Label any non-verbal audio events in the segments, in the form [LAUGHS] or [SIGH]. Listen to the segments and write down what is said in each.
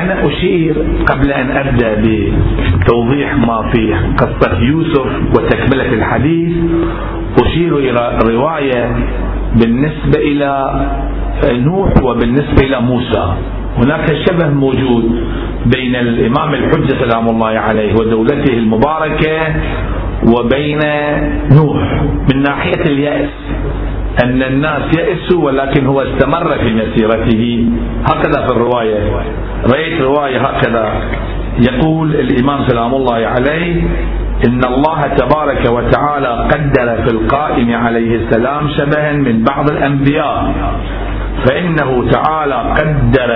أنا أشير قبل أن أبدأ بتوضيح ما في قصة يوسف وتكملة الحديث. أشير إلى رواية بالنسبة إلى نوح وبالنسبة إلى موسى. هناك شبه موجود بين الإمام الحجة سلام الله عليه ودولته المباركة وبين نوح من ناحية اليأس. أن الناس يأسوا ولكن هو استمر في مسيرته. هكذا في الرواية. رأيت رواية هكذا. يقول الإمام سلام الله عليه إن الله تبارك وتعالى قدر في القائم عليه السلام شبها من بعض الأنبياء فإنه تعالى قدر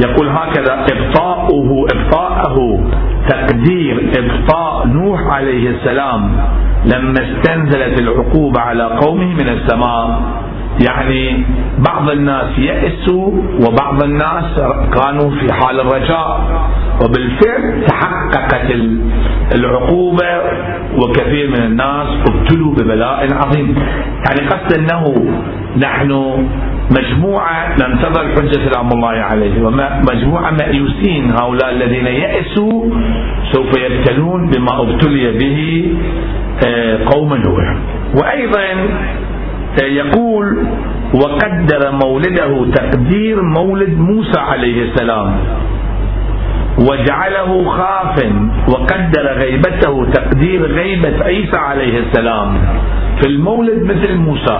يقول هكذا إبطاؤه إبطاءه تقدير إبطاء نوح عليه السلام لما استنزلت العقوبة على قومه من السماء. يعني بعض الناس يأسوا وبعض الناس كانوا في حال الرجاء. وبالفعل تحققت العقوبة وكثير من الناس ابتلوا ببلاء عظيم. يعني قصد أنه نحن مجموعة ننتظر الحجة سلام الله عليه ومجموعة مأيوسين هؤلاء الذين يأسوا سوف يبتلون بما ابتلي به آه، قوم نوح. وأيضا يقول وقدر مولده تقدير مولد موسى عليه السلام. وجعله خاف وقدر غيبته تقدير غيبة عيسى عليه السلام. في المولد مثل موسى.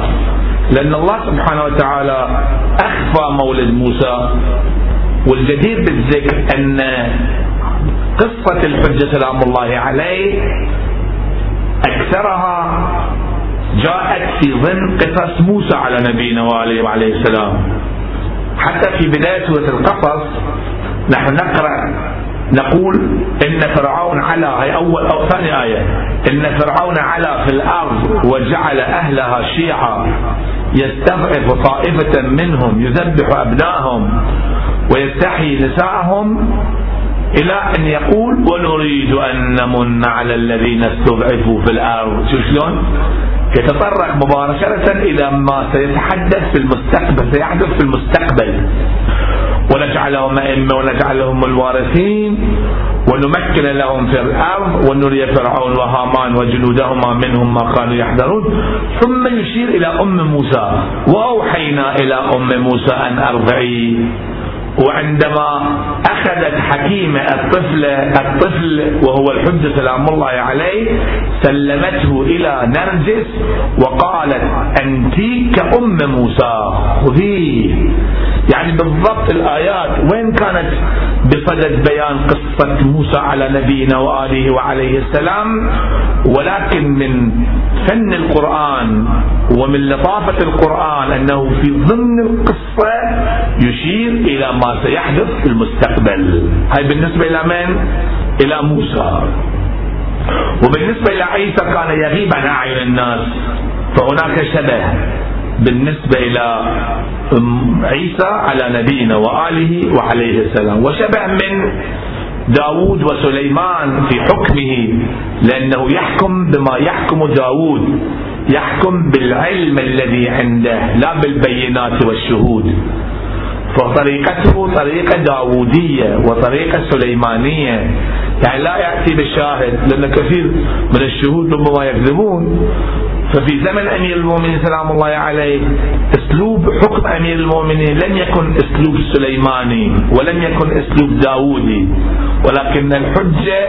لأن الله سبحانه وتعالى أخفى مولد موسى. والجدير بالذكر أن قصة الحجة سلام الله عليه أكثرها جاءت في ضمن قصص موسى على نبينا وعليه وعليه السلام. حتى في بداية سورة القصص نحن نقرأ نقول إن فرعون علا هي أول أو ثاني آية إن فرعون علا في الأرض وجعل أهلها شيعا يستضعف طائفة منهم يذبح أبنائهم ويستحيي نساءهم إلى أن يقول ونريد أن نمن على الذين استضعفوا في الأرض. شو شلون؟ يتطرق مباشرة إلى ما سيتحدث في المستقبل سيحدث في المستقبل. ونجعلهم أئمة ونجعلهم الوارثين ونمكن لهم في الأرض ونري فرعون وهامان وجنودهما منهم ما كانوا يحذرون. ثم يشير إلى أم موسى وأوحينا إلى أم موسى أن أرضعي. وعندما أخذت حكيمة الطفل الطفل وهو الحجة سلام الله عليه سلمته إلى نرجس وقالت أنت كأم موسى خذيه. يعني بالضبط الآيات وين كانت بصدد بيان قصة موسى على نبينا وآله وعليه السلام ولكن من فن القرآن ومن لطافة القرآن أنه في ضمن القصة يشير إلى ما سيحدث في المستقبل۔ هاي بالنسبة إلى من؟ إلى موسى وبالنسبة إلى عيسى كان يغيب عن أعين الناس فهناك شبه بالنسبة إلى عيسى على نبينا وآله وعليه السلام. وشبه من داود وسليمان في حكمه لأنه يحكم بما يحكم داود يحكم بالعلم الذي عنده لا بالبينات والشهود. فطريقته طريقة داودية وطريقة سليمانية. يعني لا يأتي بالشاهد لأن كثير من الشهود ربما يكذبون. ففي زمن أمير المؤمنين سلام الله عليه أسلوب حكم أمير المؤمنين لم يكن أسلوب سليماني ولم يكن أسلوب داودي ولكن الحجة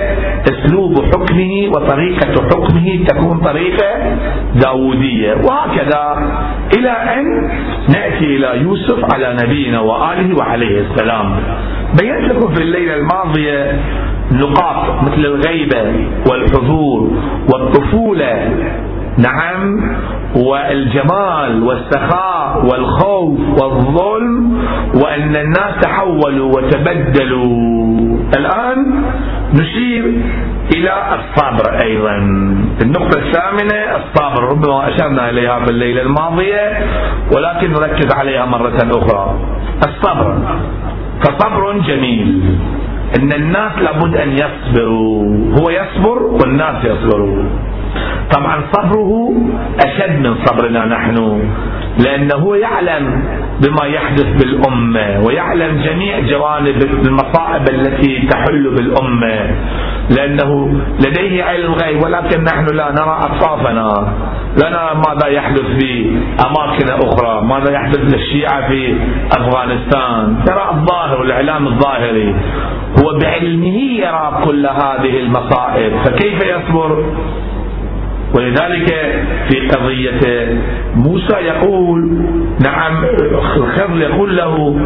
أسلوب حكمه وطريقة حكمه تكون طريقة داودية. وهكذا إلى أن نأتي إلى يوسف على نبينا وآله وعليه السلام. بينت لكم في الليلة الماضية نقاط مثل الغيبة والحضور والطفولة. نعم والجمال والسخاء والخوف والظلم وأن الناس تحولوا وتبدلوا. الآن نشير إلى الصبر أيضا. النقطة الثامنة الصبر. ربما أشرنا إليها في الليلة الماضية ولكن نركز عليها مرة أخرى. الصبر. فصبر جميل. إن الناس لابد أن يصبروا. هو يصبر والناس يصبرون. طبعا صبره أشد من صبرنا نحن لأنه يعلم بما يحدث بالأمة ويعلم جميع جوانب المصائب التي تحل بالأمة لأنه لديه علم الغيب ولكن نحن لا نرى أطرافنا لا نرى ماذا يحدث في أماكن أخرى ماذا يحدث للشيعة في أفغانستان. ترى الظاهر والإعلام الظاهري هو بعلمه يرى كل هذه المصائب فكيف يصبر؟ ولذلك في قضية موسى يقول نعم الخضر يقول له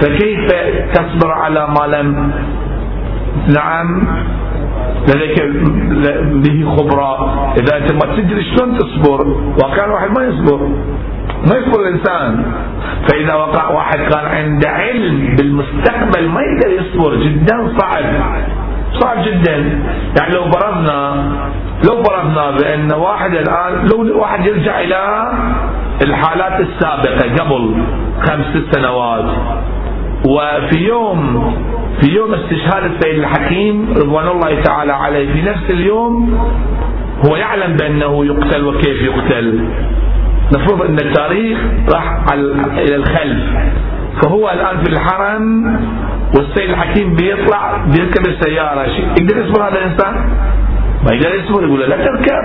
فكيف تصبر على ما لم نعم لديك به خبرة إذا أنت ما تدري شلون تصبر وكان واحد ما يصبر ما يصبر الإنسان. فإذا وقع واحد كان عنده علم بالمستقبل ما يقدر يصبر جدا صعب. صعب جدا. يعني لو فرضنا لو فرضنا بأن واحد الآن لو واحد يرجع إلى الحالات السابقة قبل خمس ست سنوات وفي يوم في يوم استشهاد السيد الحكيم رضوان الله تعالى عليه في نفس اليوم هو يعلم بأنه يقتل وكيف يقتل. نفرض أن التاريخ راح إلى الخلف. فهو الآن في الحرم والسيد الحكيم بيطلع بيركب السيارة. يقدر يصبر هذا الإنسان؟ ما يقدر يصبر يقول له لا تركب.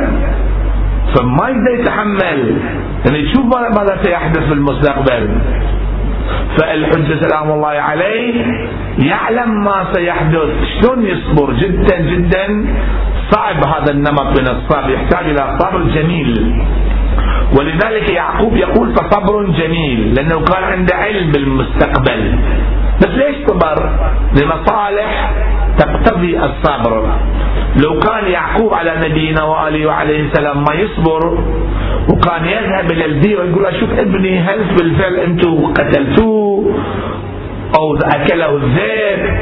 فما يقدر يتحمل. يعني يشوف ماذا سيحدث في المستقبل. فالحجة سلام الله عليه يعلم ما سيحدث. شلون يصبر؟ جدا جدا صعب هذا النمط من الصبر. يحتاج إلى صبر جميل. ولذلك يعقوب يقول فصبر جميل لأنه كان عنده علم بالمستقبل. بس ليش صبر لمصالح تقتضي الصبر. لو كان يعقوب على نبينا وآله وعليه السلام ما يصبر وكان يذهب إلى البير ويقول أشوف ابني هل بالفعل أنتم قتلتوه؟ أو أكله الذئب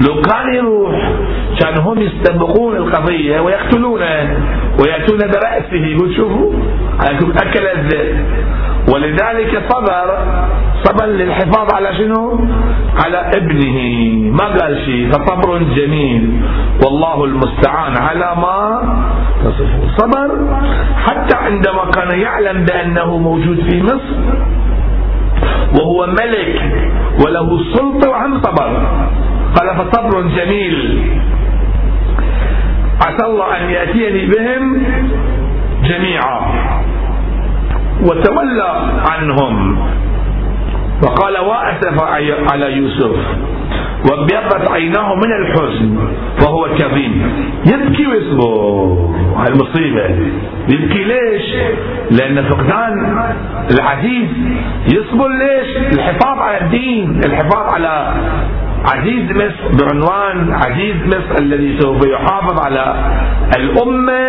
لو كان يروح كان هم يستبقون القضية ويقتلونه ويأتون برأسه يقول شوفوا أكل الذئب ولذلك صبر صبر للحفاظ على شنو؟ على ابنه. ما قال شيء فصبر جميل. والله المستعان على ما صبر. حتى عندما كان يعلم بأنه موجود في مصر وهو ملك وله سلطة وهم صبر قال فصبر جميل. عسى الله أن يأتيني بهم جميعا. وتولى عنهم. وقال وأسف على يوسف. وابيضت عيناه من الحزن وهو كظيم. يبكي ويصبر. المصيبة. يبكي ليش؟ لأن فقدان العزيز يصبر ليش؟ الحفاظ على الدين الحفاظ على عزيز مصر بعنوان عزيز مصر الذي سوف يحافظ على الأمة.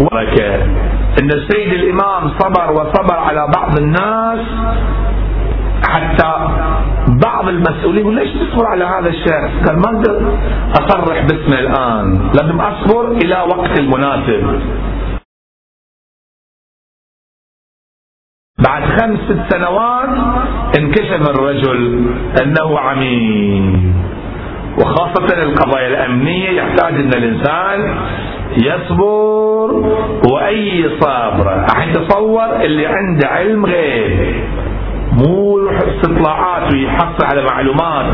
وبركة. إن السيد الإمام صبر وصبر على بعض الناس حتى بعض المسؤولين يقول ليش تصبر على هذا الشخص؟ قال ما أقدر أصرح باسمه الآن، لازم أصبر إلى وقت المناسب. بعد خمس ست سنوات انكشف الرجل أنه عميل وخاصة القضايا الأمنية يحتاج أن الإنسان يصبر وأي صبر أحد تصور اللي عنده علم غيب مو استطلاعات ويحصل على معلومات.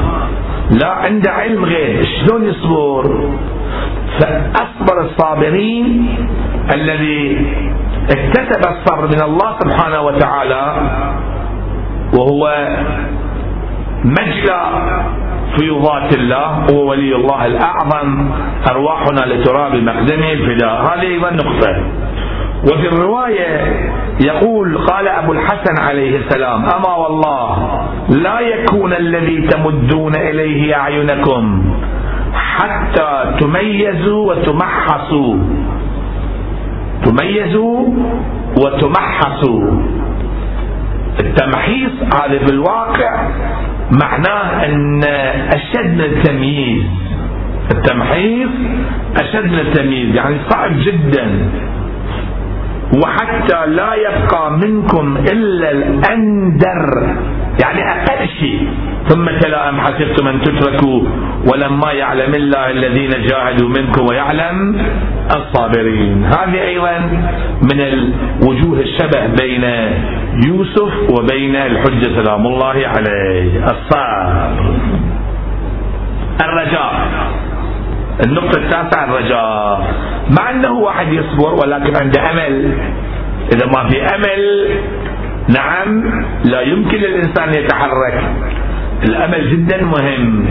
لا عنده علم غيب شلون يصبر؟ فأصبر الصابرين الذي اكتسب الصبر من الله سبحانه وتعالى وهو مجلى فيضات الله هو ولي الله الأعظم أرواحنا لتراب مقدمه الفداء هذه أيضا نقطة وفي الرواية يقول قال أبو الحسن عليه السلام أما والله لا يكون الذي تمدون إليه أعينكم حتى تميزوا وتمحصوا. تميزوا وتمحصوا. التمحيص هذا في الواقع معناه أن أشد من التمييز. التمحيص أشد من التمييز يعني صعب جدا. وحتى لا يبقى منكم إلا الأندر. يعني أقل شيء. ثم تلا أم حسبتم أن تتركوا ولما يعلم الله الذين جاهدوا منكم ويعلم الصابرين. هذه أيضا من الوجوه الشبه بين يوسف وبين الحجة سلام الله عليه الصبر الرجاء. النقطة التاسعة الرجاء. مع أنه واحد يصبر ولكن عنده أمل. إذا ما في أمل نعم لا يمكن للإنسان يتحرك. الأمل جدا مهم.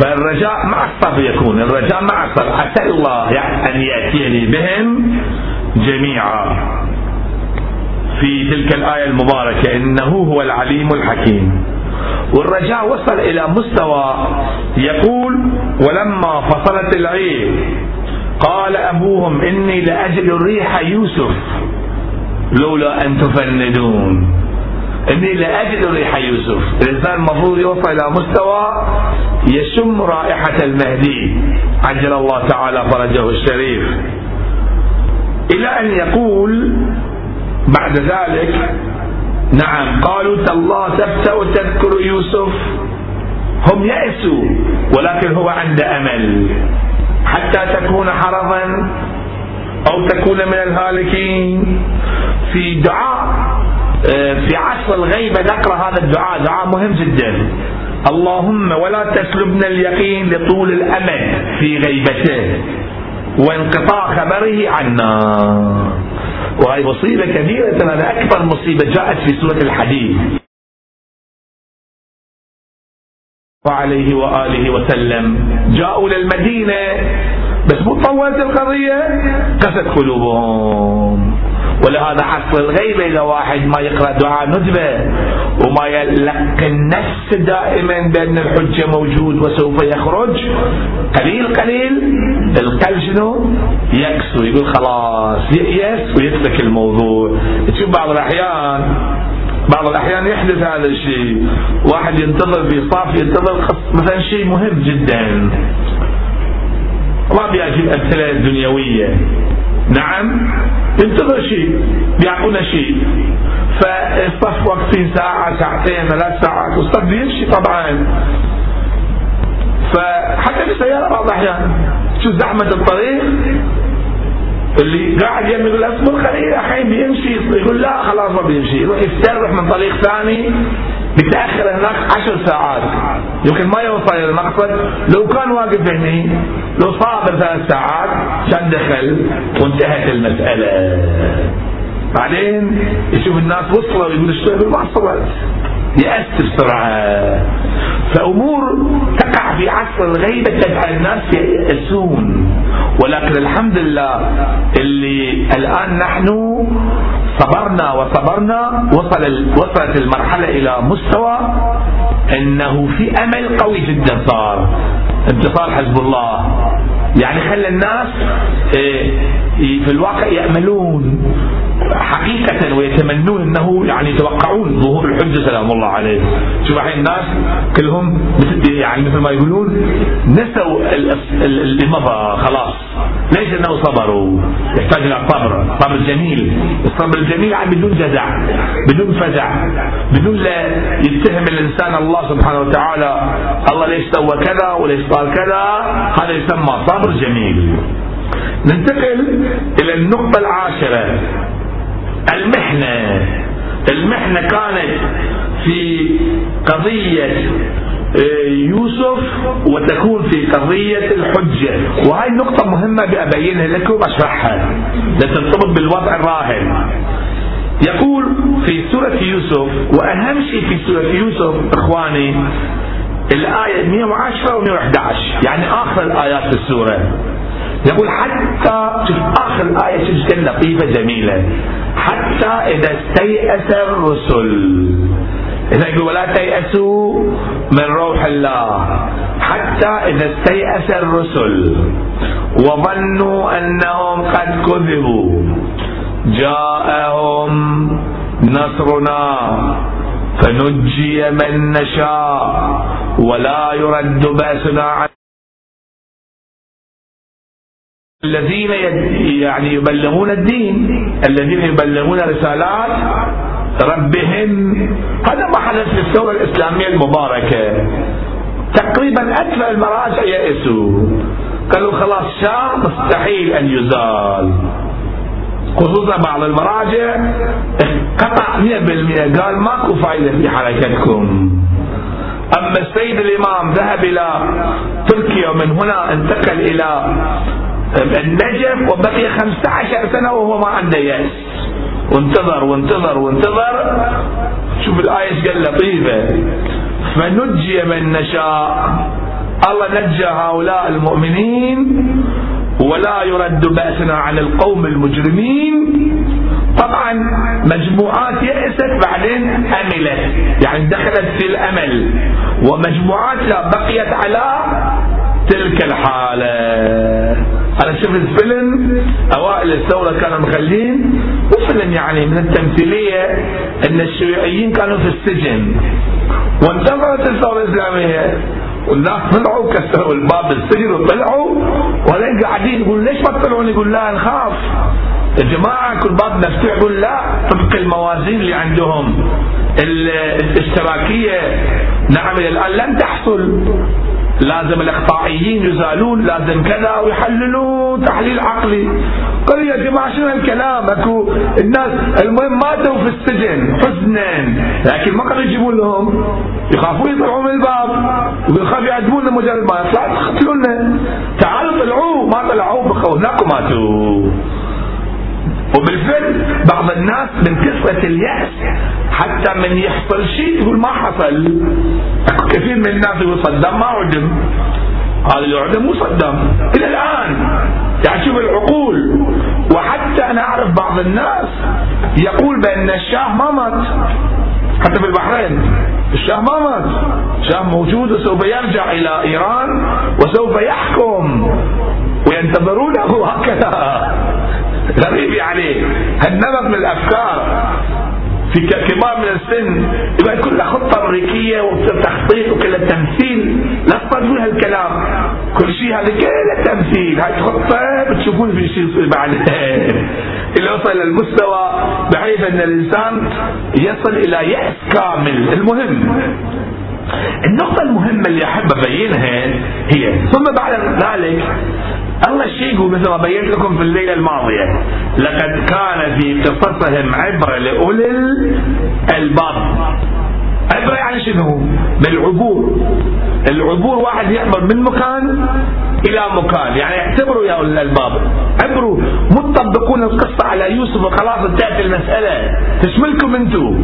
فالرجاء مع الصبر يكون. الرجاء مع الصبر حتى الله أن يأتيني بهم جميعا. في تلك الآية المباركة إنه هو العليم الحكيم. والرجاء وصل إلى مستوى يقول ولما فصلت العير قال أبوهم إني لأجد ريح يوسف لولا أن تفندون. إني لأجد ريح يوسف. الإنسان المفروض يوصل إلى مستوى يشم رائحة المهدي. عجل الله تعالى فرجه الشريف. إلى أن يقول بعد ذلك نعم. قالوا تالله تبتأ تذكر يوسف. هم يأسوا ولكن هو عنده أمل. حتى تكون حرضا أو تكون من الهالكين. في دعاء آه، في عصر الغيبة نقرأ هذا الدعاء. دعاء مهم جدا. اللهم ولا تسلبنا اليقين لطول الأمد في غيبته وانقطاع خبره عنا. وهي مصيبة كبيرة. هذا أكبر مصيبة جاءت في سورة الحديث. وعليه وآله وسلم. جاءوا للمدينة بس مو طولت القضية. قست قلوبهم. ولهذا حصل الغيبة إذا واحد ما يقرأ دعاء ندبة وما يلقن نفسه دائما بأن الحجة موجود وسوف يخرج قليل قليل القلب شنو؟ يكسو يقول خلاص يأيس ويترك الموضوع. تشوف بعض الأحيان بعض الأحيان يحدث هذا الشيء. واحد ينتظر في صاف ينتظر مثلا شيء مهم جدا. ما بيجيب أمثلة دنيوية نعم ينتظر شيء بيعطونا شيء. فالصف واقفين ساعة ساعتين ثلاث ساعات والصف بيمشي طبعا. فحتى في السيارة بعض الأحيان شو زحمة الطريق؟ اللي قاعد يم يقول اصبر خليه الحين بيمشي يقول لا خلاص ما بيمشي يروح يفترح من طريق ثاني. بتاخر هناك عشر ساعات. يمكن ما يوصل إلى المقصد لو كان واقف هني لو صابر ثلاث ساعات كان دخل وانتهت المسألة. بعدين يشوف الناس وصلوا يقول اشتغل ما وصلت. يأس بسرعة. فأمور تقع في عصر الغيبة تجعل الناس يأسون. ولكن الحمد لله اللي الآن نحن صبرنا وصبرنا وصل وصلت المرحلة إلى مستوى أنه في أمل قوي جدا صار. انتصار حزب الله. يعني خلى الناس إيه، في الواقع يأملون. حقيقة ويتمنون إنه يعني يتوقعون ظهور الحجة سلام الله عليه. شوف الحين الناس كلهم يعني مثل ما يقولون نسوا اللي مضى خلاص. ليش إنه صبروا؟ يحتاج إلى صبر صبر جميل. الصبر الجميل يعني بدون جزع بدون فزع بدون لا يتهم الإنسان الله سبحانه وتعالى. الله ليش سوى كذا وليش قال كذا؟ هذا يسمى صبر جميل. ننتقل إلى النقطة العاشرة. المحنة. المحنة كانت في قضية آه، يوسف وتكون في قضية الحجة. وهي النقطة مهمة بأبينها لكم وأشرحها لترتبط بالوضع الراهن. يقول في سورة يوسف وأهم شيء في سورة يوسف إخواني الآية 110 و 111 يعني آخر الآيات في السورة. يقول حتى شوف آخر الآية شوف لطيفة جميلة. حتى إذا استيأس الرسل. إذا يقول ولا تيأسوا من روح الله. حتى إذا استيأس الرسل وظنوا أنهم قد كذبوا جاءهم نصرنا فنجي من نشاء ولا يرد بأسنا عن الذين يعني يبلغون الدين الذين يبلغون رسالات ربهن هذا ما حدث في الثورة الإسلامية المباركة. تقريبا أكثر المراجع يئسوا قالوا خلاص الشام مستحيل أن يزال. خصوصا بعض المراجع قطع 100% قال ماكو فائدة في حركتكم. أما السيد الإمام ذهب إلى تركيا ومن هنا انتقل إلى النجف وبقي 15 سنة وهو ما عنده يأس وانتظر وانتظر وانتظر. شوف الآية قال لطيفة فنجي من نشاء. الله نجى هؤلاء المؤمنين ولا يرد بأسنا عن القوم المجرمين. طبعا مجموعات يأست بعدين أملت يعني دخلت في الأمل. ومجموعات لا بقيت على تلك الحالة. أنا شفت فيلم أوائل الثورة كانوا مخلين وفيلم يعني من التمثيلية أن الشيوعيين كانوا في السجن. وانتظرت الثورة الإسلامية والناس طلعوا كسروا الباب السجن وطلعوا وبعدين قاعدين يقول ليش ما تطلعون؟ يقول لا نخاف. يا جماعة كل باب مفتوح. يقول لا طبق الموازين اللي عندهم. الاشتراكية نعم الآن لن تحصل. لازم الاقطاعيين يزالون لازم كذا ويحللون تحليل عقلي. قال يا جماعة شنو الكلام أكو الناس المهم ماتوا في السجن حزنا لكن ما كانوا يجيبون لهم يخافون يطلعون من الباب ويخاف يعدمون مجرد ما يطلع يقتلونا تعالوا طلعوا ما بخوا هناك ماتوا. وبالفعل بعض الناس من كثرة اليأس حتى من يحصل شيء يقول ما حصل. كثير من الناس يقول صدام ما عدم. هذا اللي عدم مو صدام. إلى الآن. يعني شوف العقول. وحتى أنا أعرف بعض الناس يقول بأن الشاه ما مات. حتى في البحرين. الشاه ما مات. الشاه موجود وسوف يرجع إلى إيران وسوف يحكم. وينتظرونه هكذا. غريب يعني. هالنمط من الأفكار في كبار من السن يبقى كلها خطة أمريكية وتخطيط وكلها تمثيل لا تطلبون هالكلام. كل شيء هذا كله تمثيل هاي خطه بتشوفون في شيء بعد [LAUGHS] اللي وصل إلى المستوى بحيث أن الإنسان يصل إلى يأس كامل. المهم النقطة المهمة اللي أحب أبينها هي ثم بعد ذلك الله شيء مثل ما بينت لكم في الليلة الماضية؟ لقد كان في قصصهم عبرة لأولي الباب عبرة يعني شنو؟ بالعبور. العبور واحد يعبر من مكان إلى مكان. يعني اعتبروا يا أولي الباب. عبروا. مو تطبقون القصة على يوسف وخلاص انتهت المسألة. تشملكم أنتم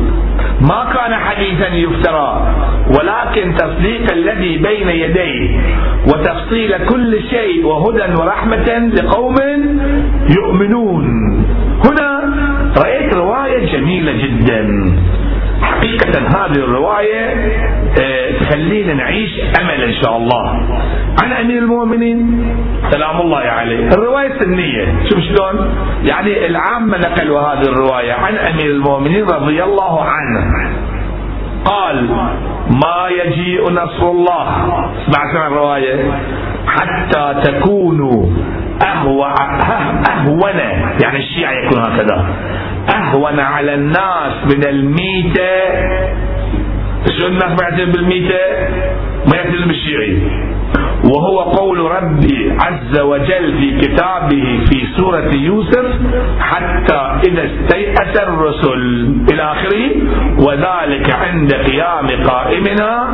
ما كان حديثا يفترى. ولكن تصديق الذي بين يديه وتفصيل كل شيء وهدى ورحمة لقوم يؤمنون. هنا رأيت رواية جميلة جدا. حقيقة هذه الرواية آه، تخلينا نعيش أمل إن شاء الله. عن أمير المؤمنين سلام الله عليه. الرواية السنية شوف شلون؟ يعني العامة نقلوا هذه الرواية عن أمير المؤمنين رضي الله عنه. قال ما يجيء نصر الله. اسمع الرواية. حتى تكونوا أهون. يعني الشيعة يكون هكذا. أهون على الناس من الميتة شو الناس ما يعترف بالميتة ما يعترف بالشيعي. وهو قول ربي عز وجل في كتابه في سورة يوسف حتى إذا استيأس الرسل إلى آخره وذلك عند قيام قائمنا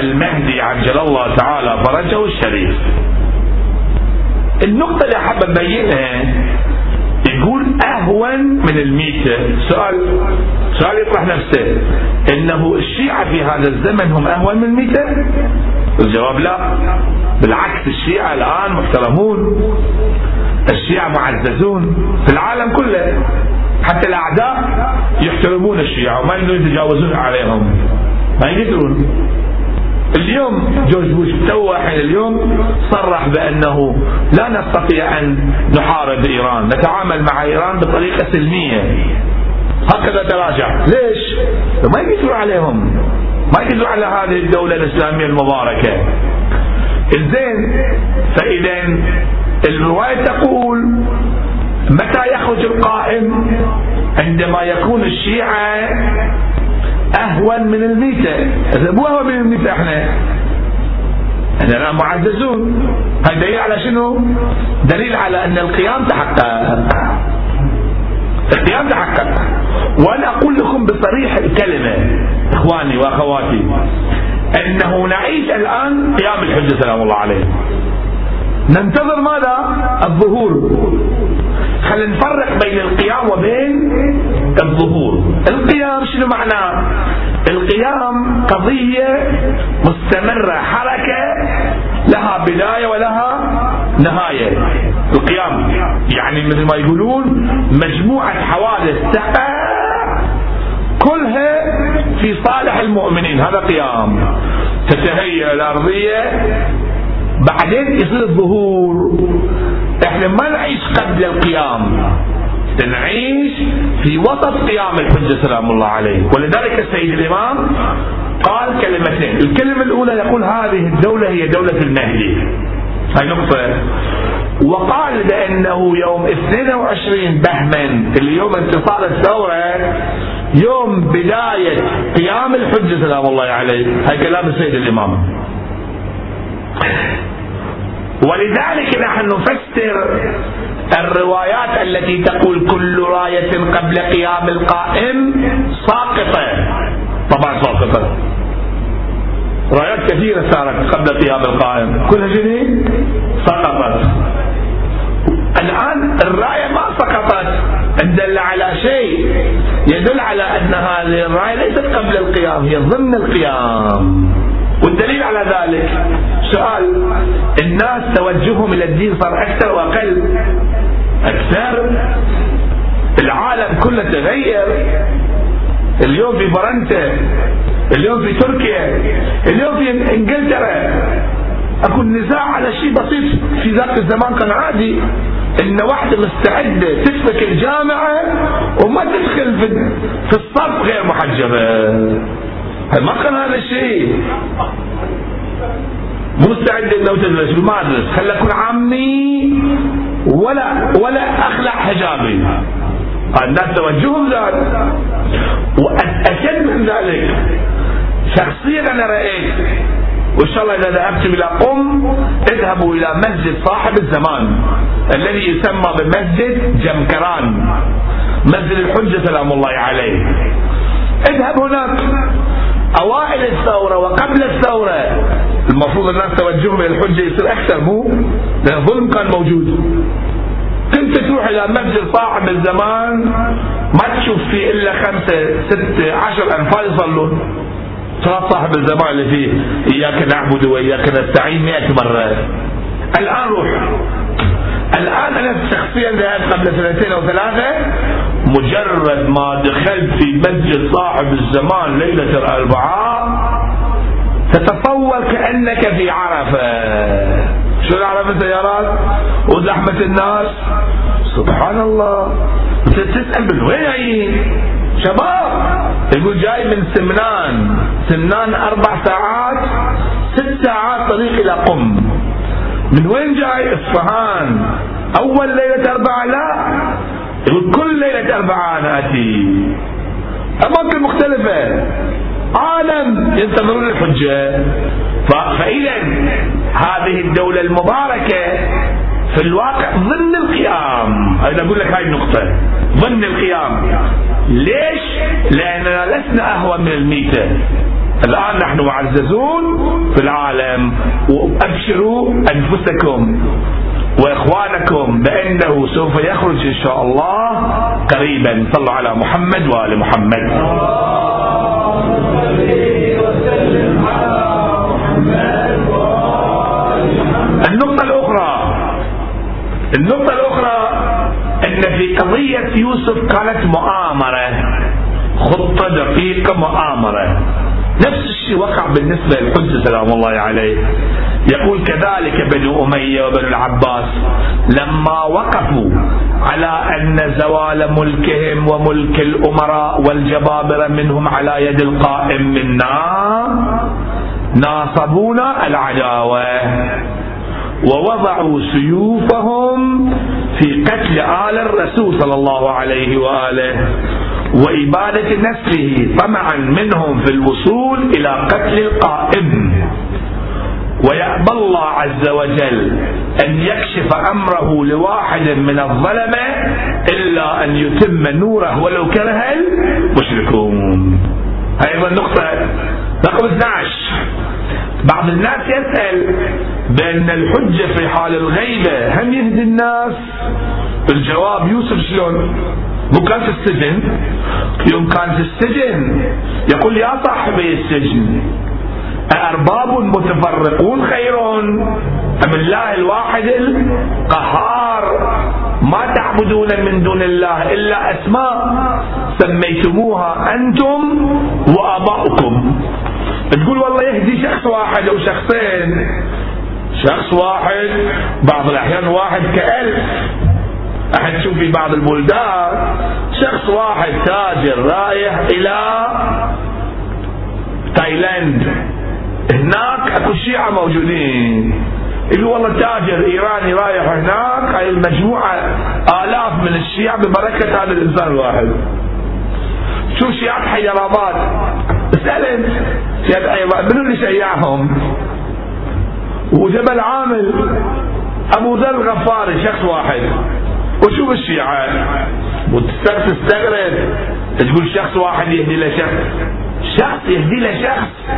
المهدي عجل الله تعالى فرجه الشريف. النقطة اللي حابب أبينها يقول أهون من الميتة سؤال سؤال يطرح نفسه. إنه الشيعة في هذا الزمن هم أهون من الميتة الجواب لا. بالعكس الشيعة الآن محترمون. الشيعة معززون في العالم كله. حتى الأعداء يحترمون الشيعة وما يقدرون يتجاوزون عليهم. ما يقدرون. اليوم جورج بوش تو اليوم صرح بأنه لا نستطيع أن نحارب إيران، نتعامل مع إيران بطريقة سلمية. هكذا تراجع، ليش؟ ما يقدروا عليهم. ما يقدروا على هذه الدولة الإسلامية المباركة. زين فإذا الرواية تقول متى يخرج القائم؟ عندما يكون الشيعة أهون من الميتة. مو أهون من الميتة إحنا. إحنا الآن معززون. هاي دليل على شنو؟ دليل على أن القيام تحقق. القيام تحقق. وأنا أقول لكم بصريح الكلمة إخواني وأخواتي أنه نعيش الآن قيام الحجة سلام الله عليه. ننتظر ماذا؟ الظهور. خلينا نفرق بين القيام وبين الظهور. القيام شنو معناه القيام قضية مستمرة حركة لها بداية ولها نهاية. القيام يعني مثل ما يقولون مجموعة حوادث تقع كلها في صالح المؤمنين. هذا قيام. تتهيأ الأرضية بعدين يصير الظهور. إحنا ما نعيش قبل القيام. نعيش في وسط قيام الحجة سلام الله عليه. ولذلك السيد الإمام قال كلمتين. الكلمة الأولى يقول هذه الدولة هي دولة المهدي. هاي نقطة. وقال بأنه يوم 22 بهمن اليوم انتصار الثورة يوم بداية قيام الحجة سلام الله عليه. هاي كلام السيد الإمام. ولذلك نحن نفسر الروايات التي تقول كل راية قبل قيام القائم ساقطة. طبعا ساقطة. رايات كثيرة صارت قبل قيام القائم. كلها شنو سقطت. الآن الراية ما سقطت. دل على شيء. يدل على أن هذه الراية ليست قبل القيام هي ضمن القيام. والدليل على ذلك سؤال الناس توجههم إلى الدين صار أكثر وأقل؟ أكثر. العالم كله تغير. اليوم في فرنسا اليوم في تركيا اليوم في إنجلترا. أكو نزاع على شيء بسيط في ذاك الزمان كان عادي. إن واحدة مستعدة تسلك الجامعة وما تدخل في الصف غير محجبة. ما كان هذا الشيء. مستعد إنه تدرس. ما أدرس. خل أكون عمي ولا ولا أخلع حجابي؟ الناس توجههم زاد واشد من ذلك. شخصيا أنا رأيت وإن شاء الله إذا ذهبتم إلى قم اذهبوا إلى مسجد صاحب الزمان الذي يسمى بمسجد جمكران. مسجد الحجة سلام الله عليه. اذهب هناك. أوائل الثورة وقبل الثورة. المفروض الناس توجههم إلى الحجة يصير أكثر مو؟ لأن الظلم كان موجود. كنت تروح إلى مسجد صاحب الزمان ما تشوف فيه إلا خمسة ستة عشر انفار يصلون. صلاة صاحب الزمان اللي فيه إياك نعبد وإياك نستعين 100 مرة. الآن روح. الآن أنا شخصيا ذهبت قبل سنتين أو ثلاثة مجرد ما دخلت في مسجد صاحب الزمان ليلة الأربعاء تتصور كأنك في عرفة. شو عرفه سيارات؟ وزحمة الناس؟ سبحان الله. تسأل من وين جايين؟ شباب يقول جاي من سمنان. سمنان أربع ساعات ست ساعات طريق إلى قم. من وين جاي؟ إصفهان. أول ليلة أربعة؟ لا. يقول كل ليلة أربعة أنا أتي. أماكن مختلفة. عالم ينتظرون الحجة. فاذا هذه الدولة المباركة في الواقع ضمن القيام. أنا أقول لك هاي النقطة. ضمن القيام. ليش؟ لأننا لسنا أهون من الميتة. الآن نحن معززون في العالم. وأبشروا أنفسكم. وإخوانكم بأنه سوف يخرج إن شاء الله قريبا. صلوا على محمد وآل محمد. النقطة الأخرى النقطة الأخرى أن في قضية يوسف كانت مؤامرة خطة دقيقة مؤامرة. نفس الشيء وقع بالنسبة للحج سلام الله عليه. يقول كذلك بنو أمية وبنو العباس لما وقفوا على أن زوال ملكهم وملك الأمراء والجبابرة منهم على يد القائم منا ناصبونا العداوة ووضعوا سيوفهم في قتل آل الرسول صلى الله عليه وآله. وإبادة نفسه طمعا منهم في الوصول إلى قتل القائم. ويأبى الله عز وجل أن يكشف أمره لواحد من الظلمة إلا أن يتم نوره ولو كره المشركون. أيضا نقطة رقم 12 بعض الناس يسأل بأن الحجة في حال الغيبة هم يهدي الناس؟ الجواب يوسف شلون؟ مو كان في السجن. يوم كان في السجن يقول يا صاحبي السجن أأرباب متفرقون خير أم الله الواحد القهار؟ ما تعبدون من دون الله إلا أسماء سميتموها أنتم وآباؤكم. تقول والله يهدي شخص واحد أو شخصين. شخص واحد بعض الأحيان واحد كألف. أحد تشوف في بعض البلدان شخص واحد تاجر رايح إلى تايلاند. هناك أكو شيعة موجودين. اللي والله تاجر إيراني رايح هناك هاي المجموعة آلاف من الشيعة ببركة هذا الإنسان الواحد شوف شيعة حيرابات اسأل انت شيعة منو اللي شيعهم وجبل عامل أبو ذر الغفاري شخص واحد. وشوف الشيعة. وتستغرب تقول شخص واحد يهدي له شخص شخص يهدي له شخص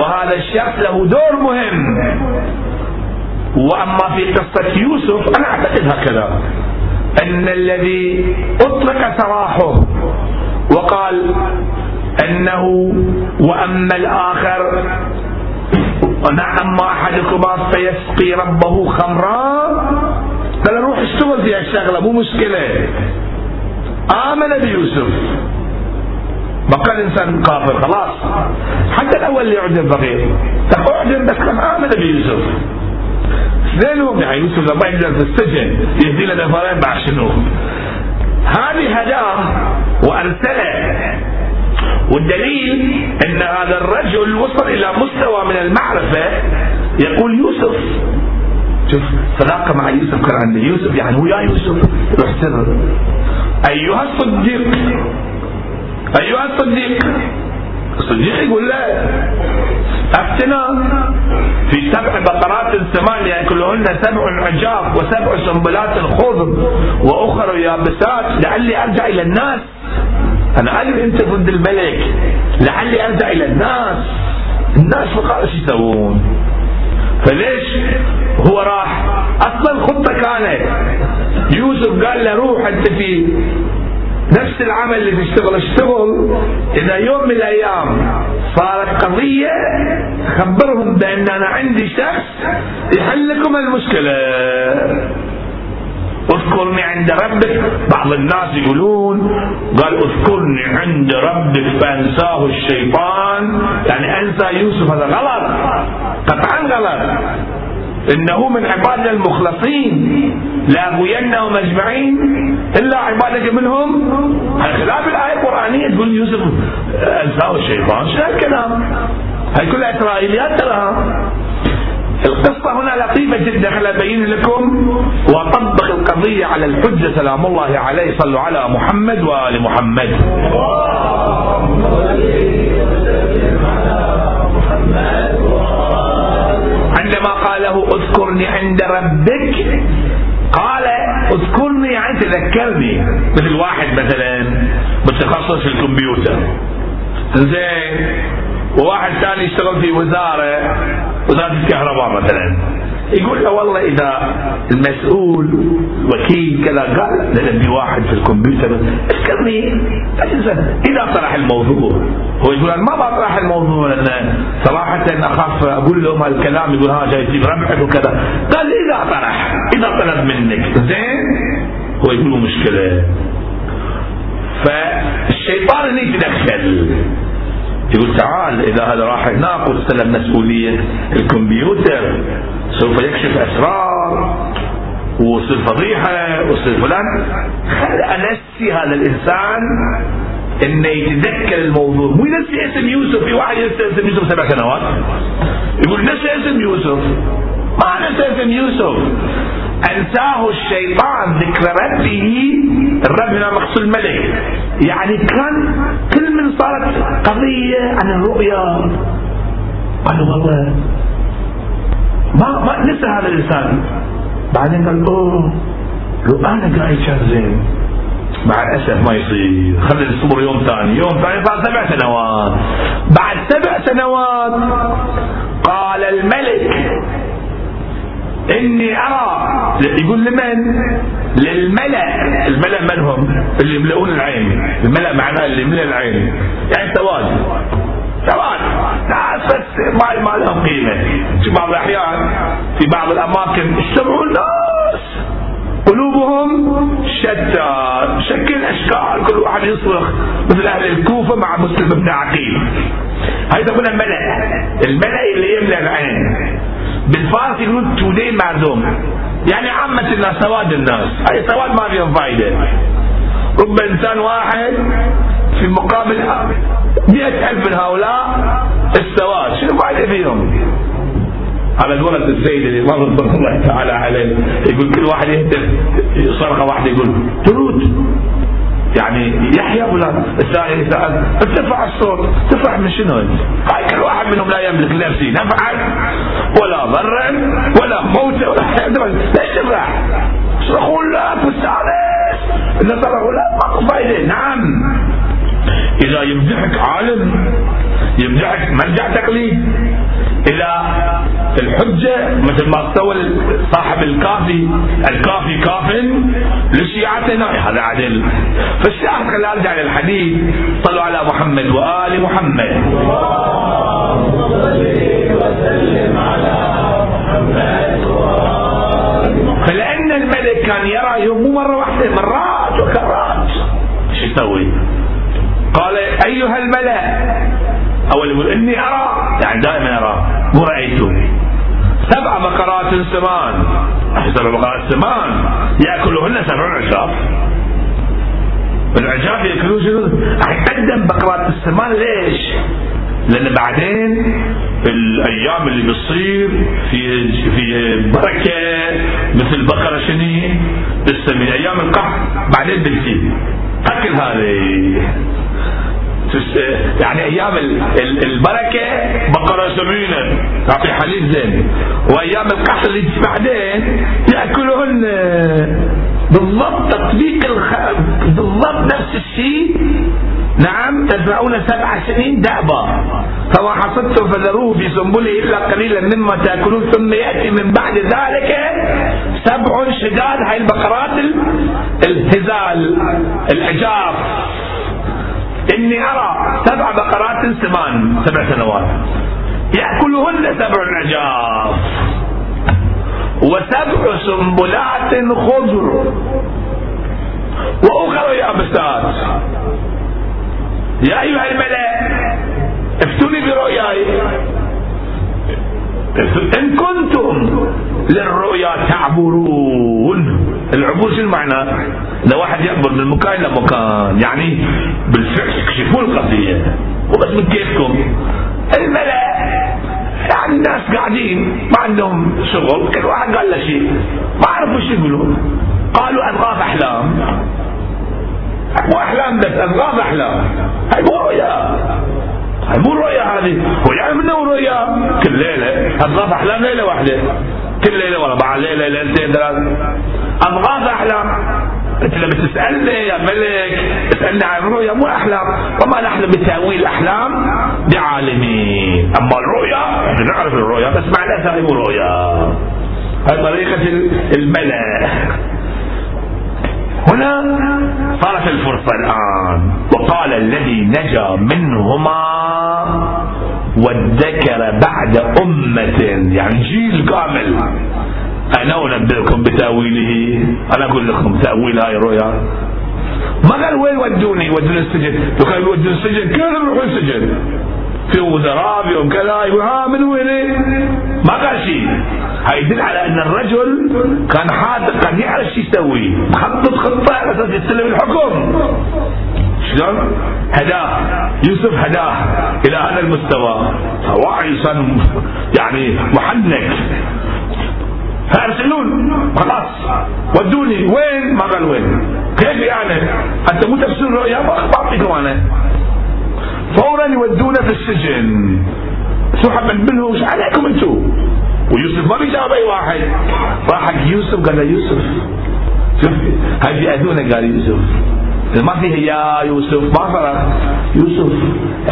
وهذا الشخص له دور مهم. وأما في قصة يوسف أنا أعتقد هكذا. أن الذي أطلق سراحه وقال أنه وأما الآخر ونعم احدكما فيسقي ربه خمرا. قال روح اشتغل في الشغله مو مشكلة. آمن بيوسف. بقى الإنسان كافر خلاص. حتى الأول اللي اعدم فقير طب اعدم بس كان آمن بيوسف. اثنينهم يعني يوسف لما ينزل في السجن يهدي له نفرين بعد شنو؟ هذه هداة وارسله والدليل أن هذا الرجل وصل إلى مستوى من المعرفة. يقول يوسف شوف صداقة مع يوسف كان عنده يوسف يعني هو يا يوسف روح سر. أيها الصديق أيها الصديق. الصديق يقول لا. أفتنا في سبع بقرات ثمانية يأكلهن سبع عجاف وسبع سنبلات خضر وأخر يابسات. لعلي أرجع إلى الناس. أنا أدري أنت ضد الملك. لعلي أرجع إلى الناس. الناس فقط إيش يسوون. فليش هو راح؟ أصلا الخطه كانت. يوسف قال له روح أنت في نفس العمل اللي تشتغل اشتغل. إذا يوم من الأيام صارت قضية خبرهم بأن أنا عندي شخص يحل لكم المشكلة. اذكرني عند ربك. بعض الناس يقولون قال اذكرني عند ربك فأنساه الشيطان. يعني أنسى يوسف هذا غلط. قطعا غلط. إنه من عبادنا المخلصين. لاغوينهم أجمعين. إلا عبادك منهم. على خلاف الآية القرآنية تقول يوسف أنساه الشيطان. شو هالكلام؟ هاي كلها إسرائيليات تراها القصة هنا لطيفة جدا. خليني أبين لكم وأطبق القضية على الحجة. سلام الله عليه. صلوا على محمد وآل محمد. عندما قال له اذكرني عند ربك قال اذكرني يعني تذكرني. مثل واحد مثلا متخصص في الكمبيوتر. زين. وواحد ثاني يشتغل في وزارة وزارة الكهرباء مثلا. يقول له والله إذا المسؤول وكيل كذا قال نبي واحد في الكمبيوتر. اذكرني إذا طرح الموضوع هو يقول أنا ما بطرح الموضوع لأن صراحة أخاف أقول لهم هالكلام يقول ها جاي تجيب ربحك وكذا. قال إذا طرح إذا طلب منك. زين؟ هو يقول له مشكلة. فالشيطان هنا يتدخل. يقول تعال إذا هذا راح هناك واستلم مسؤولية الكمبيوتر سوف يكشف أسرار ويصير فضيحة ويصير فلان. خل أنسي هذا الإنسان إنه يتذكر الموضوع. مو ينسي اسم يوسف في واحد ينسي اسم يوسف سبع سنوات. يقول نسي اسم يوسف. ما نسي اسم يوسف. أنساه الشيطان ذكر ربه الرب هنا مقصود الملك. يعني كان كل من صارت قضية عن الرؤيا. قالوا والله ما ما نسى هذا الإنسان. بعدين قال أوه لو أنا قاعد كان زين. مع الأسف ما يصير. خلي الصبر يوم ثاني. يوم ثاني صار سبع سنوات. بعد سبع سنوات قال الملك إني أرى يقول لمن؟ للملأ. الملأ من هم؟ اللي يملؤون العين. الملأ معناه اللي يملأ العين. يعني سواد. سواد. ناس بس ما ما لهم قيمة. في بعض الأحيان في بعض الأماكن يجتمعون ناس قلوبهم شتى. شكل أشكال. كل واحد يصرخ. مثل أهل الكوفة مع مسلم بن عقيل. هاي تقول الملأ. الملأ اللي يملأ العين. بالفارس يقولون تودي معدوم يعني عامة الناس سواد الناس. هاي سواد ما فيهم فايدة. رب إنسان واحد في مقابل مئة ألف من هؤلاء السواد شنو فايدة فيهم؟ على قولة السيد الإمام رضوان الله تعالى عليه. يقول كل واحد يهتف صرخة واحدة يقول ترود يعني يحيى فلان الثاني يسأل ارتفع الصوت تفرح من شنو هاي كل واحد منهم لا يملك نفسي نفعا ولا ضرا ولا موتا ولا حياة ليش تفرح صرخوا لا تستانس إذا صرخوا لا ماكو فايدة نعم. إذا يمدحك عالم يمدحك مرجع تقليد. إذا الحجة مثل ما استوى صاحب الكافي الكافي كاف لشيعتنا هذا عدل. فالشاهد خلينا أرجع للحديث. صلوا على محمد وآل محمد. وسلم على محمد فلأن الملك كان يرى مو مرة واحدة مرات وكرات شو يسوي؟ قال أيها الملأ. أول يقول إني أرى. يعني دائما أرى. رأيته سبع بقرات سمان. سبع بقرات سمان. يأكلهن سبع عشاف العجاف ياكلون شنو؟ قدم بقرات السمان. ليش؟ لأن بعدين الأيام اللي بتصير في في بركة مثل بقرة شنو؟ السمين أيام القحط. بعدين بتصير أكل هذه. يعني أيام البركة بقرة سمينة. تعطي حليب زين. وأيام القحط اللي بعدين يأكلهن بالضبط تطبيق الخ... بالضبط نفس الشيء. نعم تزرعون سبع سنين دأبا فما حصدتم فذروه في سنبله إلا قليلا مما تأكلون ثم يأتي من بعد ذلك سبع شداد هاي البقرات الهزال العجاف إني أرى سبع بقرات سمان سبع سنوات. يأكلهن سبع عجاف وسبع سنبلات خضر. وأخر يابسات. يا أيها الملأ افتوني برؤياي. إن كنتم للرؤيا تعبرون. العبور شو المعنى؟ لو واحد يعبر من مكان إلى مكان يعني بالفعل تكشفون القضية. وبس من كيفكم. الملأ يعني الناس قاعدين ما عندهم شغل. كل واحد قال له شيء. ما عرفوا شو يقولوا. قالوا أضغاث أحلام. مو أحلام بس أضغاث أحلام. هاي مو رؤيا. هاي مو رؤيا هذه. يعني منه رؤيا؟ كل ليلة. أضغاث أحلام ليلة واحدة. كل ليلة ورا بعض ليلة ليلتين ثلاث أضغاث أحلام انت لما تسالني يا ملك تسالني عن الرؤيا مو احلام وما نحن بتاويل الاحلام بعالمين اما الرؤيا نعرف الرؤيا بس مع الاسف مو رؤيا هاي طريقه الملأ هنا صارت الفرصة الآن وقال الذي نجا منهما وادكر بعد أمة. يعني جيل كامل. أنا أنبئكم بتأويله. أنا أقول لكم تأويل هاي الرؤيا ما قال وين ودوني؟ ودوني السجن. لو كانوا السجن كانوا يروحون السجن؟ في وزراء فيهم كذا يقول ها من وين؟ ما قال شيء. هاي يدل على أن الرجل كان حاذق كان يعرف شو يسوي. مخطط خطة على أساس يستلم الحكم. شلون؟ هداه. يوسف هداه إلى هذا المستوى. وعي يعني محنك. فأرسلون. خلاص. ودوني. وين؟ ما قال وين. كيف يعني؟ أنت مو تفسير رؤيا؟ بعطيكم أنا فورا يودونا في السجن. حب منه؟ وش عليكم أنتم ويوسف ما بيجاوب أي واحد. راح حق يوسف قال له يوسف شوف هاي بيأذونا قال يوسف. ما فيه يا يوسف. ما فرق يوسف.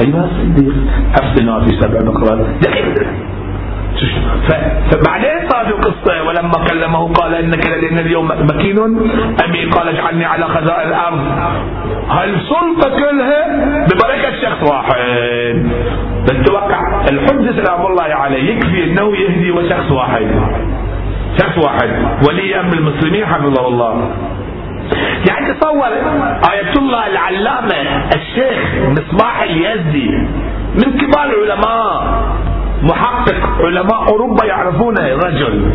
أيها الصديق افتنا في سبع بقرات فبعدين صارت القصة ولما كلمه قال إنك لدينا اليوم مكين. أمي قال اجعلني على خزائن الأرض. هالسلطة كلها؟ ببركة شخص واحد. نتوقع الحجة سلام الله عليه يكفي أنه يهدي وشخص واحد. شخص واحد. ولي أمر المسلمين حفظه الله. يعني تصور آية الله العلامة الشيخ مصباح اليزدي من كبار العلماء محقق علماء أوروبا يعرفونه رجل.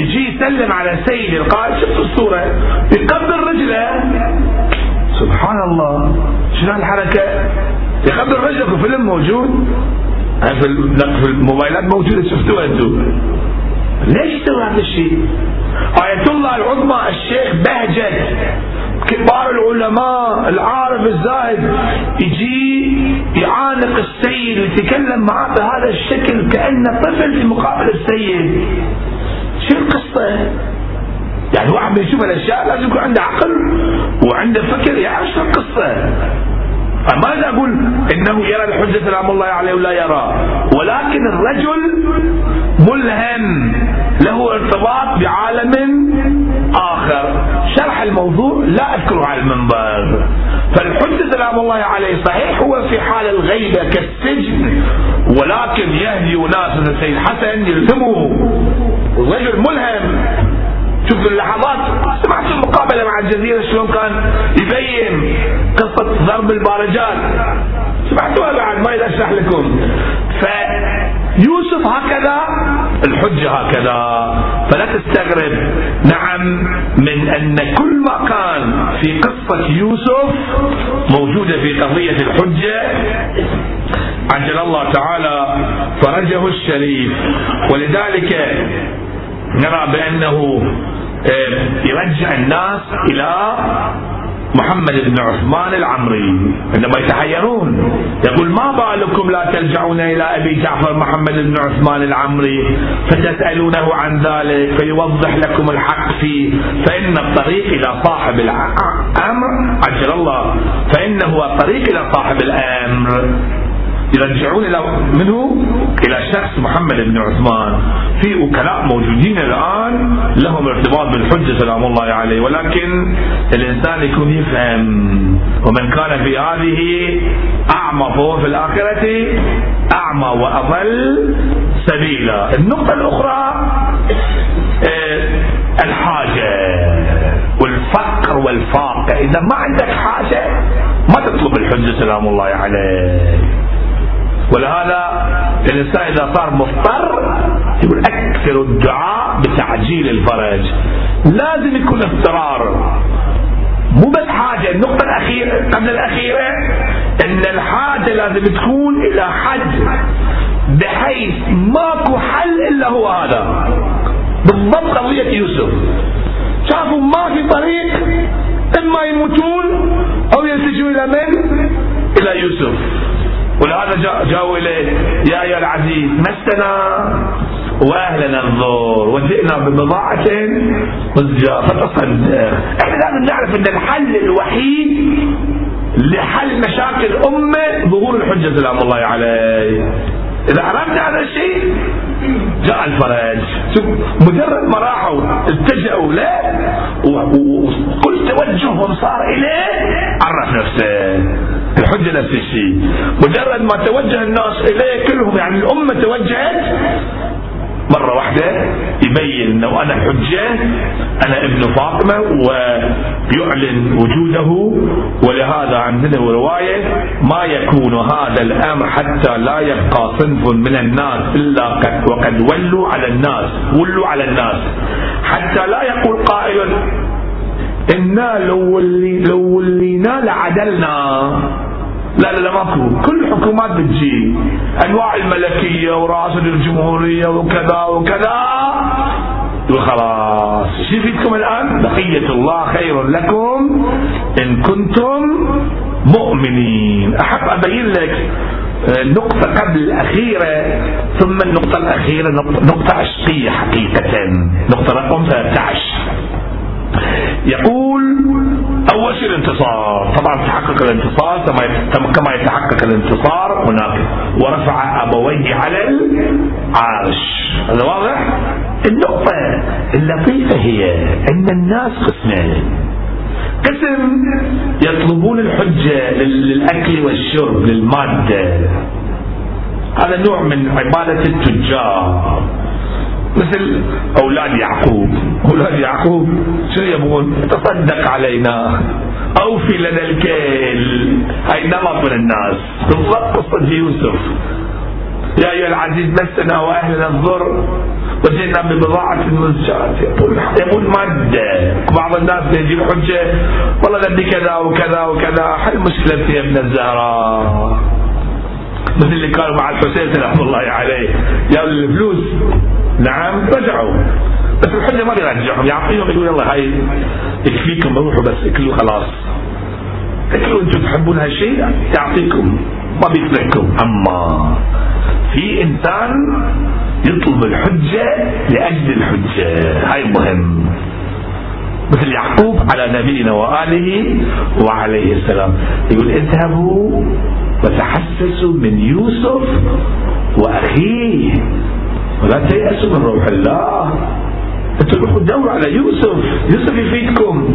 يجي يسلم على سيد القائد شفت الصورة؟ يقبل رجله. سبحان الله شنو هالحركة يقبل رجله في فيلم موجود؟ في الموبايلات موجودة شفتوها أنتم ليش يسوي هذا الشيء؟ آية الله العظمى الشيخ بهجت. كبار العلماء العارف الزاهد يجي يعانق السيد ويتكلم معاه بهذا الشكل كأنه طفل في مقابل السيد. شو القصة؟ يعني واحد بيشوف الأشياء لازم يكون عنده عقل وعنده فكر يعرف شو القصة. فماذا أقول؟ إنه يرى الحجة سلام الله عليه ولا يرى. ولكن الرجل ملهم له ارتباط بعالم آخر. شرح الموضوع لا أذكره على المنبر. فالحجة سلام الله عليه صحيح هو في حال الغيبة كالسجن ولكن يهدي ناس السيد حسن يلزمه. الرجل ملهم. شوف اللحظات. سمعت المقابلة مع الجزيرة شلون كان؟ يبين قصة ضرب البارجات سمعتوها بعد ما أشرح لكم. فيوسف هكذا الحجة هكذا. فلا تستغرب. نعم من أن كل ما كان في قصة يوسف موجودة في قضية الحجة عجل الله تعالى فرجه الشريف. ولذلك نرى بأنه يرجع الناس إلى محمد بن عثمان العمري. عندما يتحيرون يقول ما بالكم لا تلجعون إلى أبي جعفر محمد بن عثمان العمري فتسألونه عن ذلك فيوضح لكم الحق فيه. فإن الطريق إلى صاحب الامر عجل الله. فإنه الطريق إلى صاحب الأمر. يرجعون إلى منه؟ إلى شخص محمد بن عثمان. في وكلاء موجودين الآن لهم ارتباط بالحجة سلام الله عليه. ولكن الإنسان يكون يفهم. ومن كان في هذه أعمى فهو في الآخرة أعمى وأضل سبيلا. النقطة الأخرى آه، الحاجة والفقر والفاقة. إذا ما عندك حاجة ما تطلب الحجة سلام الله عليه. ولهذا الإنسان إذا صار مضطر يقول أكثر الدعاء بتعجيل الفرج. لازم يكون اضطرار. مو بس حاجة النقطة الأخيرة قبل الأخيرة أن الحاجة لازم تكون إلى حد بحيث ماكو حل إلا هو هذا. بالضبط قضية يوسف. شافوا ما في طريق إما يموتون أو يلتجوا إلى من؟ إلى يوسف. ولهذا جاءوا إليه يا أيها العزيز مسنا وأهلنا الضر وجئنا ببضاعة مزجاة. فتصدق. إحنا لازم نعرف إن الحل الوحيد لحل مشاكل الامة ظهور الحجة سلام الله عليه. إذا عرفنا هذا الشيء جاء الفرج. شوف مجرد ما راحوا اتجهوا له وكل توجههم صار إليه عرف نفسه. الحجة الشيء. مجرد ما توجه الناس إليه كلهم يعني الأمة توجهت مرة واحدة يبين إنه أنا حجة أنا ابن فاطمة ويعلن وجوده ولهذا عندنا رواية ما يكون هذا الأمر حتى لا يبقى صنف من الناس إلا قد وقد ولوا على الناس ولوا على الناس. حتى لا يقول قائل إنا لو ولي لو ولينا لعدلنا. لا لا لا ماكو كل الحكومات بتجي. أنواع الملكية وراسل الجمهورية وكذا وكذا. يقول خلاص. شو يفيدكم الآن؟ بقية الله خير لكم إن كنتم مؤمنين. أحب أبين لك النقطة قبل الأخيرة. ثم النقطة الأخيرة نقطة عشقية حقيقة. نقطة رقم 13 يقول أول شيء الانتصار. طبعا تحقق الانتصار كما يتحقق الانتصار هناك ورفع أبويه على العرش. هذا واضح؟ النقطة اللطيفة هي أن الناس قسمين قسم يطلبون الحجة للأكل والشرب للمادة. هذا نوع من عبادة التجار. مثل أولاد يعقوب. أولاد يعقوب شو يبغون؟ تصدق علينا. أوفي لنا الكيل. هاي نمط من الناس؟ بالضبط قصة يوسف. يا أيها العزيز مسنا وأهلنا الضر. وجئنا ببضاعة مزجاة يقول مادة. بعض الناس يجي الحجة والله بدي كذا وكذا وكذا. حل مشكلتي يا ابن الزهراء. مثل اللي كانوا مع الحسين سلام الله عليه. يا الفلوس؟ نعم رجعوا. بس الحجة ما بيرجعهم يعطيهم يقول يلا هاي يكفيكم روحوا بس اكلوا خلاص. اكلوا أنتم تحبون هالشيء؟ يعطيكم. ما بيقنعكم أما في إنسان يطلب الحجة لأجل الحجة. هاي مهم. مثل يعقوب على نبينا وآله وعليه السلام. يقول اذهبوا وتحسسوا من يوسف وأخيه. ولا تيأسوا من روح الله. أنتم روحوا دوروا على يوسف. يوسف يفيدكم.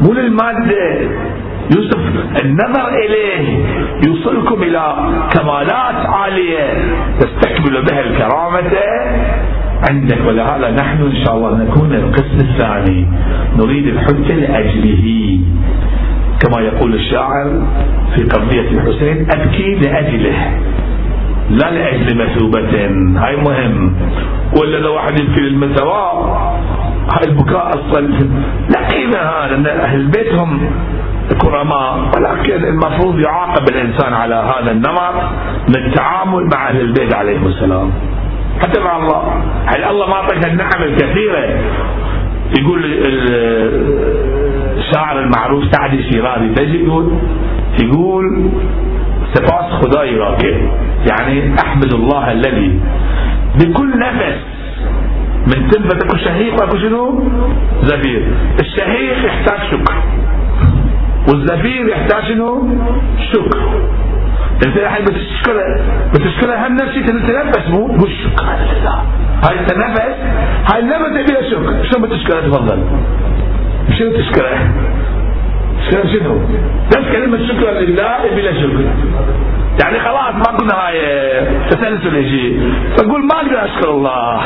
مو للمادة. يوسف النظر إليه. يوصلكم إلى كمالات عالية. تستكمل بها الكرامة. عندك ولهذا نحن إن شاء الله نكون القسم الثاني. نريد الحجة لأجله. كما يقول الشاعر في قضية الحسين أبكي لأجله لا لأجل مثوبة. هاي مهم. ولا لو واحد يبكي للمثواب هاي البكاء أصلا لا قيمة هذا أن أهل البيت هم كرماء. ولكن المفروض يعاقب الإنسان على هذا النمط من التعامل مع أهل البيت عليهم السلام. حتى مع الله. هل الله ما أعطيك النعم الكثيرة؟ يقول الشاعر المعروف سعدي شيرازي تجي يقول يقول سباس خداي راكب يعني أحمد الله الذي بكل نفس من تنفة اكو شهيق واكو شنو؟ زفير الشهيق يحتاج شكر والزفير يحتاج شنو؟ شكر انت الحين بتشكر بتشكر اهم نفسي تتنفس مو مو الشكر لله هاي التنفس هاي لما تبي شكر شلون بتشكره تفضل؟ شنو تشكره؟ شنو شنو؟ بس كلمة شكرا لله بلا شكر يعني خلاص ما كنا هاي تسلسل شيء فقول ما أقدر أشكر الله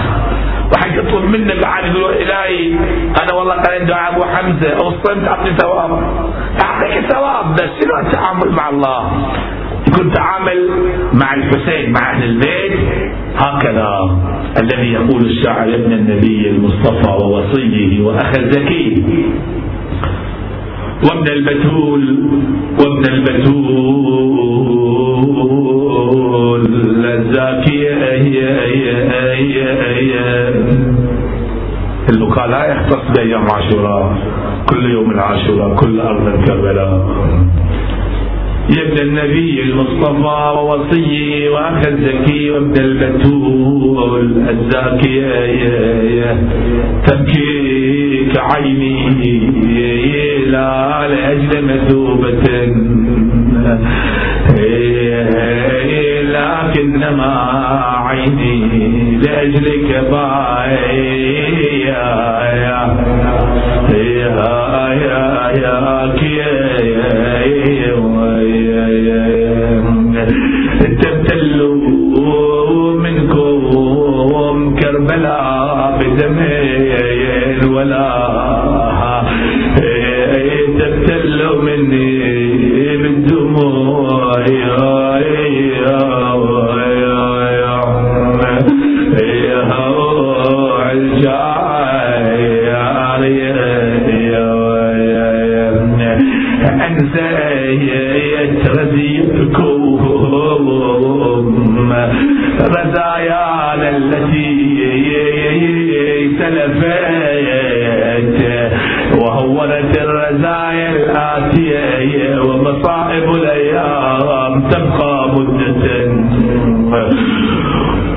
وحق يطلب منك بعد يقول إلهي أنا والله قريت دعاء أبو حمزة أو الصمت أعطني ثواب أعطيك ثواب بس شنو التعامل مع الله؟ يكون تعامل مع الحسين مع أهل البيت هكذا الذي يقول الشاعر ابن النبي المصطفى ووصيه واخ الزكي وابن البتول وابن البتول الزاكية هي هي هي البكاء لا يختص بأيام عاشوراء كل يوم عاشوراء كل أرض كربلاء يا ابن النبي المصطفى ووصي واخ الزكي وابن البتول الزاكي تبكيك عيني لا لاجل مثوبة لكنما عيني لاجلك باي يا يا يا يا يا تبتلوا منكم كربلاء بدمين ولا تبتلوا مني بالدموع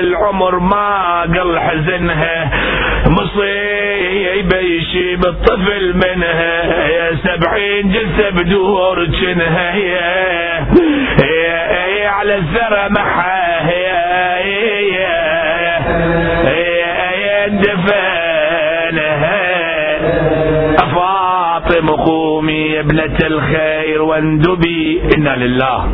العمر ما قل حزنها مصيبة يشيب الطفل منها يا سبعين جلسة بدور جنها يا, يا, يا على الثرى محا يا, يا, يا, يا دفنها قومي ابنة الخير واندبي. إنا لله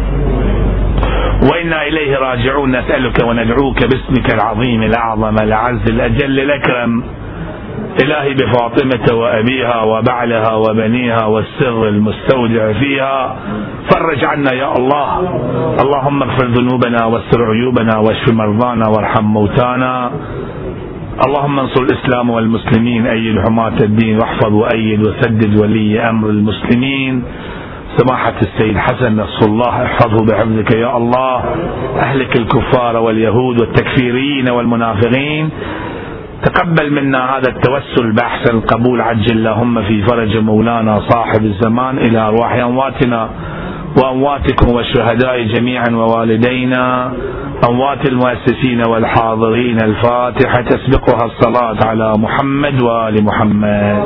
وإنا إليه راجعون. نسألك وندعوك باسمك العظيم الأعظم الأعز الأجل الأكرم. إلهي بفاطمة وأبيها وبعلها وبنيها والسر المستودع فيها. فرج عنا يا الله. اللهم اغفر ذنوبنا واستر عيوبنا واشف مرضانا وارحم موتانا. اللهم انصر الإسلام والمسلمين أيد حماة الدين واحفظ وأيد وسدد ولي أمر المسلمين. سماحة السيد حسن نصر الله احفظه بحفظك يا الله. أهلك الكفار واليهود والتكفيرين والمنافقين. تقبل منا هذا التوسل بأحسن القبول عجل اللهم في فرج مولانا صاحب الزمان إلى أرواح أمواتنا. وأمواتكم والشهداء جميعا ووالدينا أموات المؤسسين والحاضرين. الفاتحة تسبقها الصلاة على محمد وآل محمد.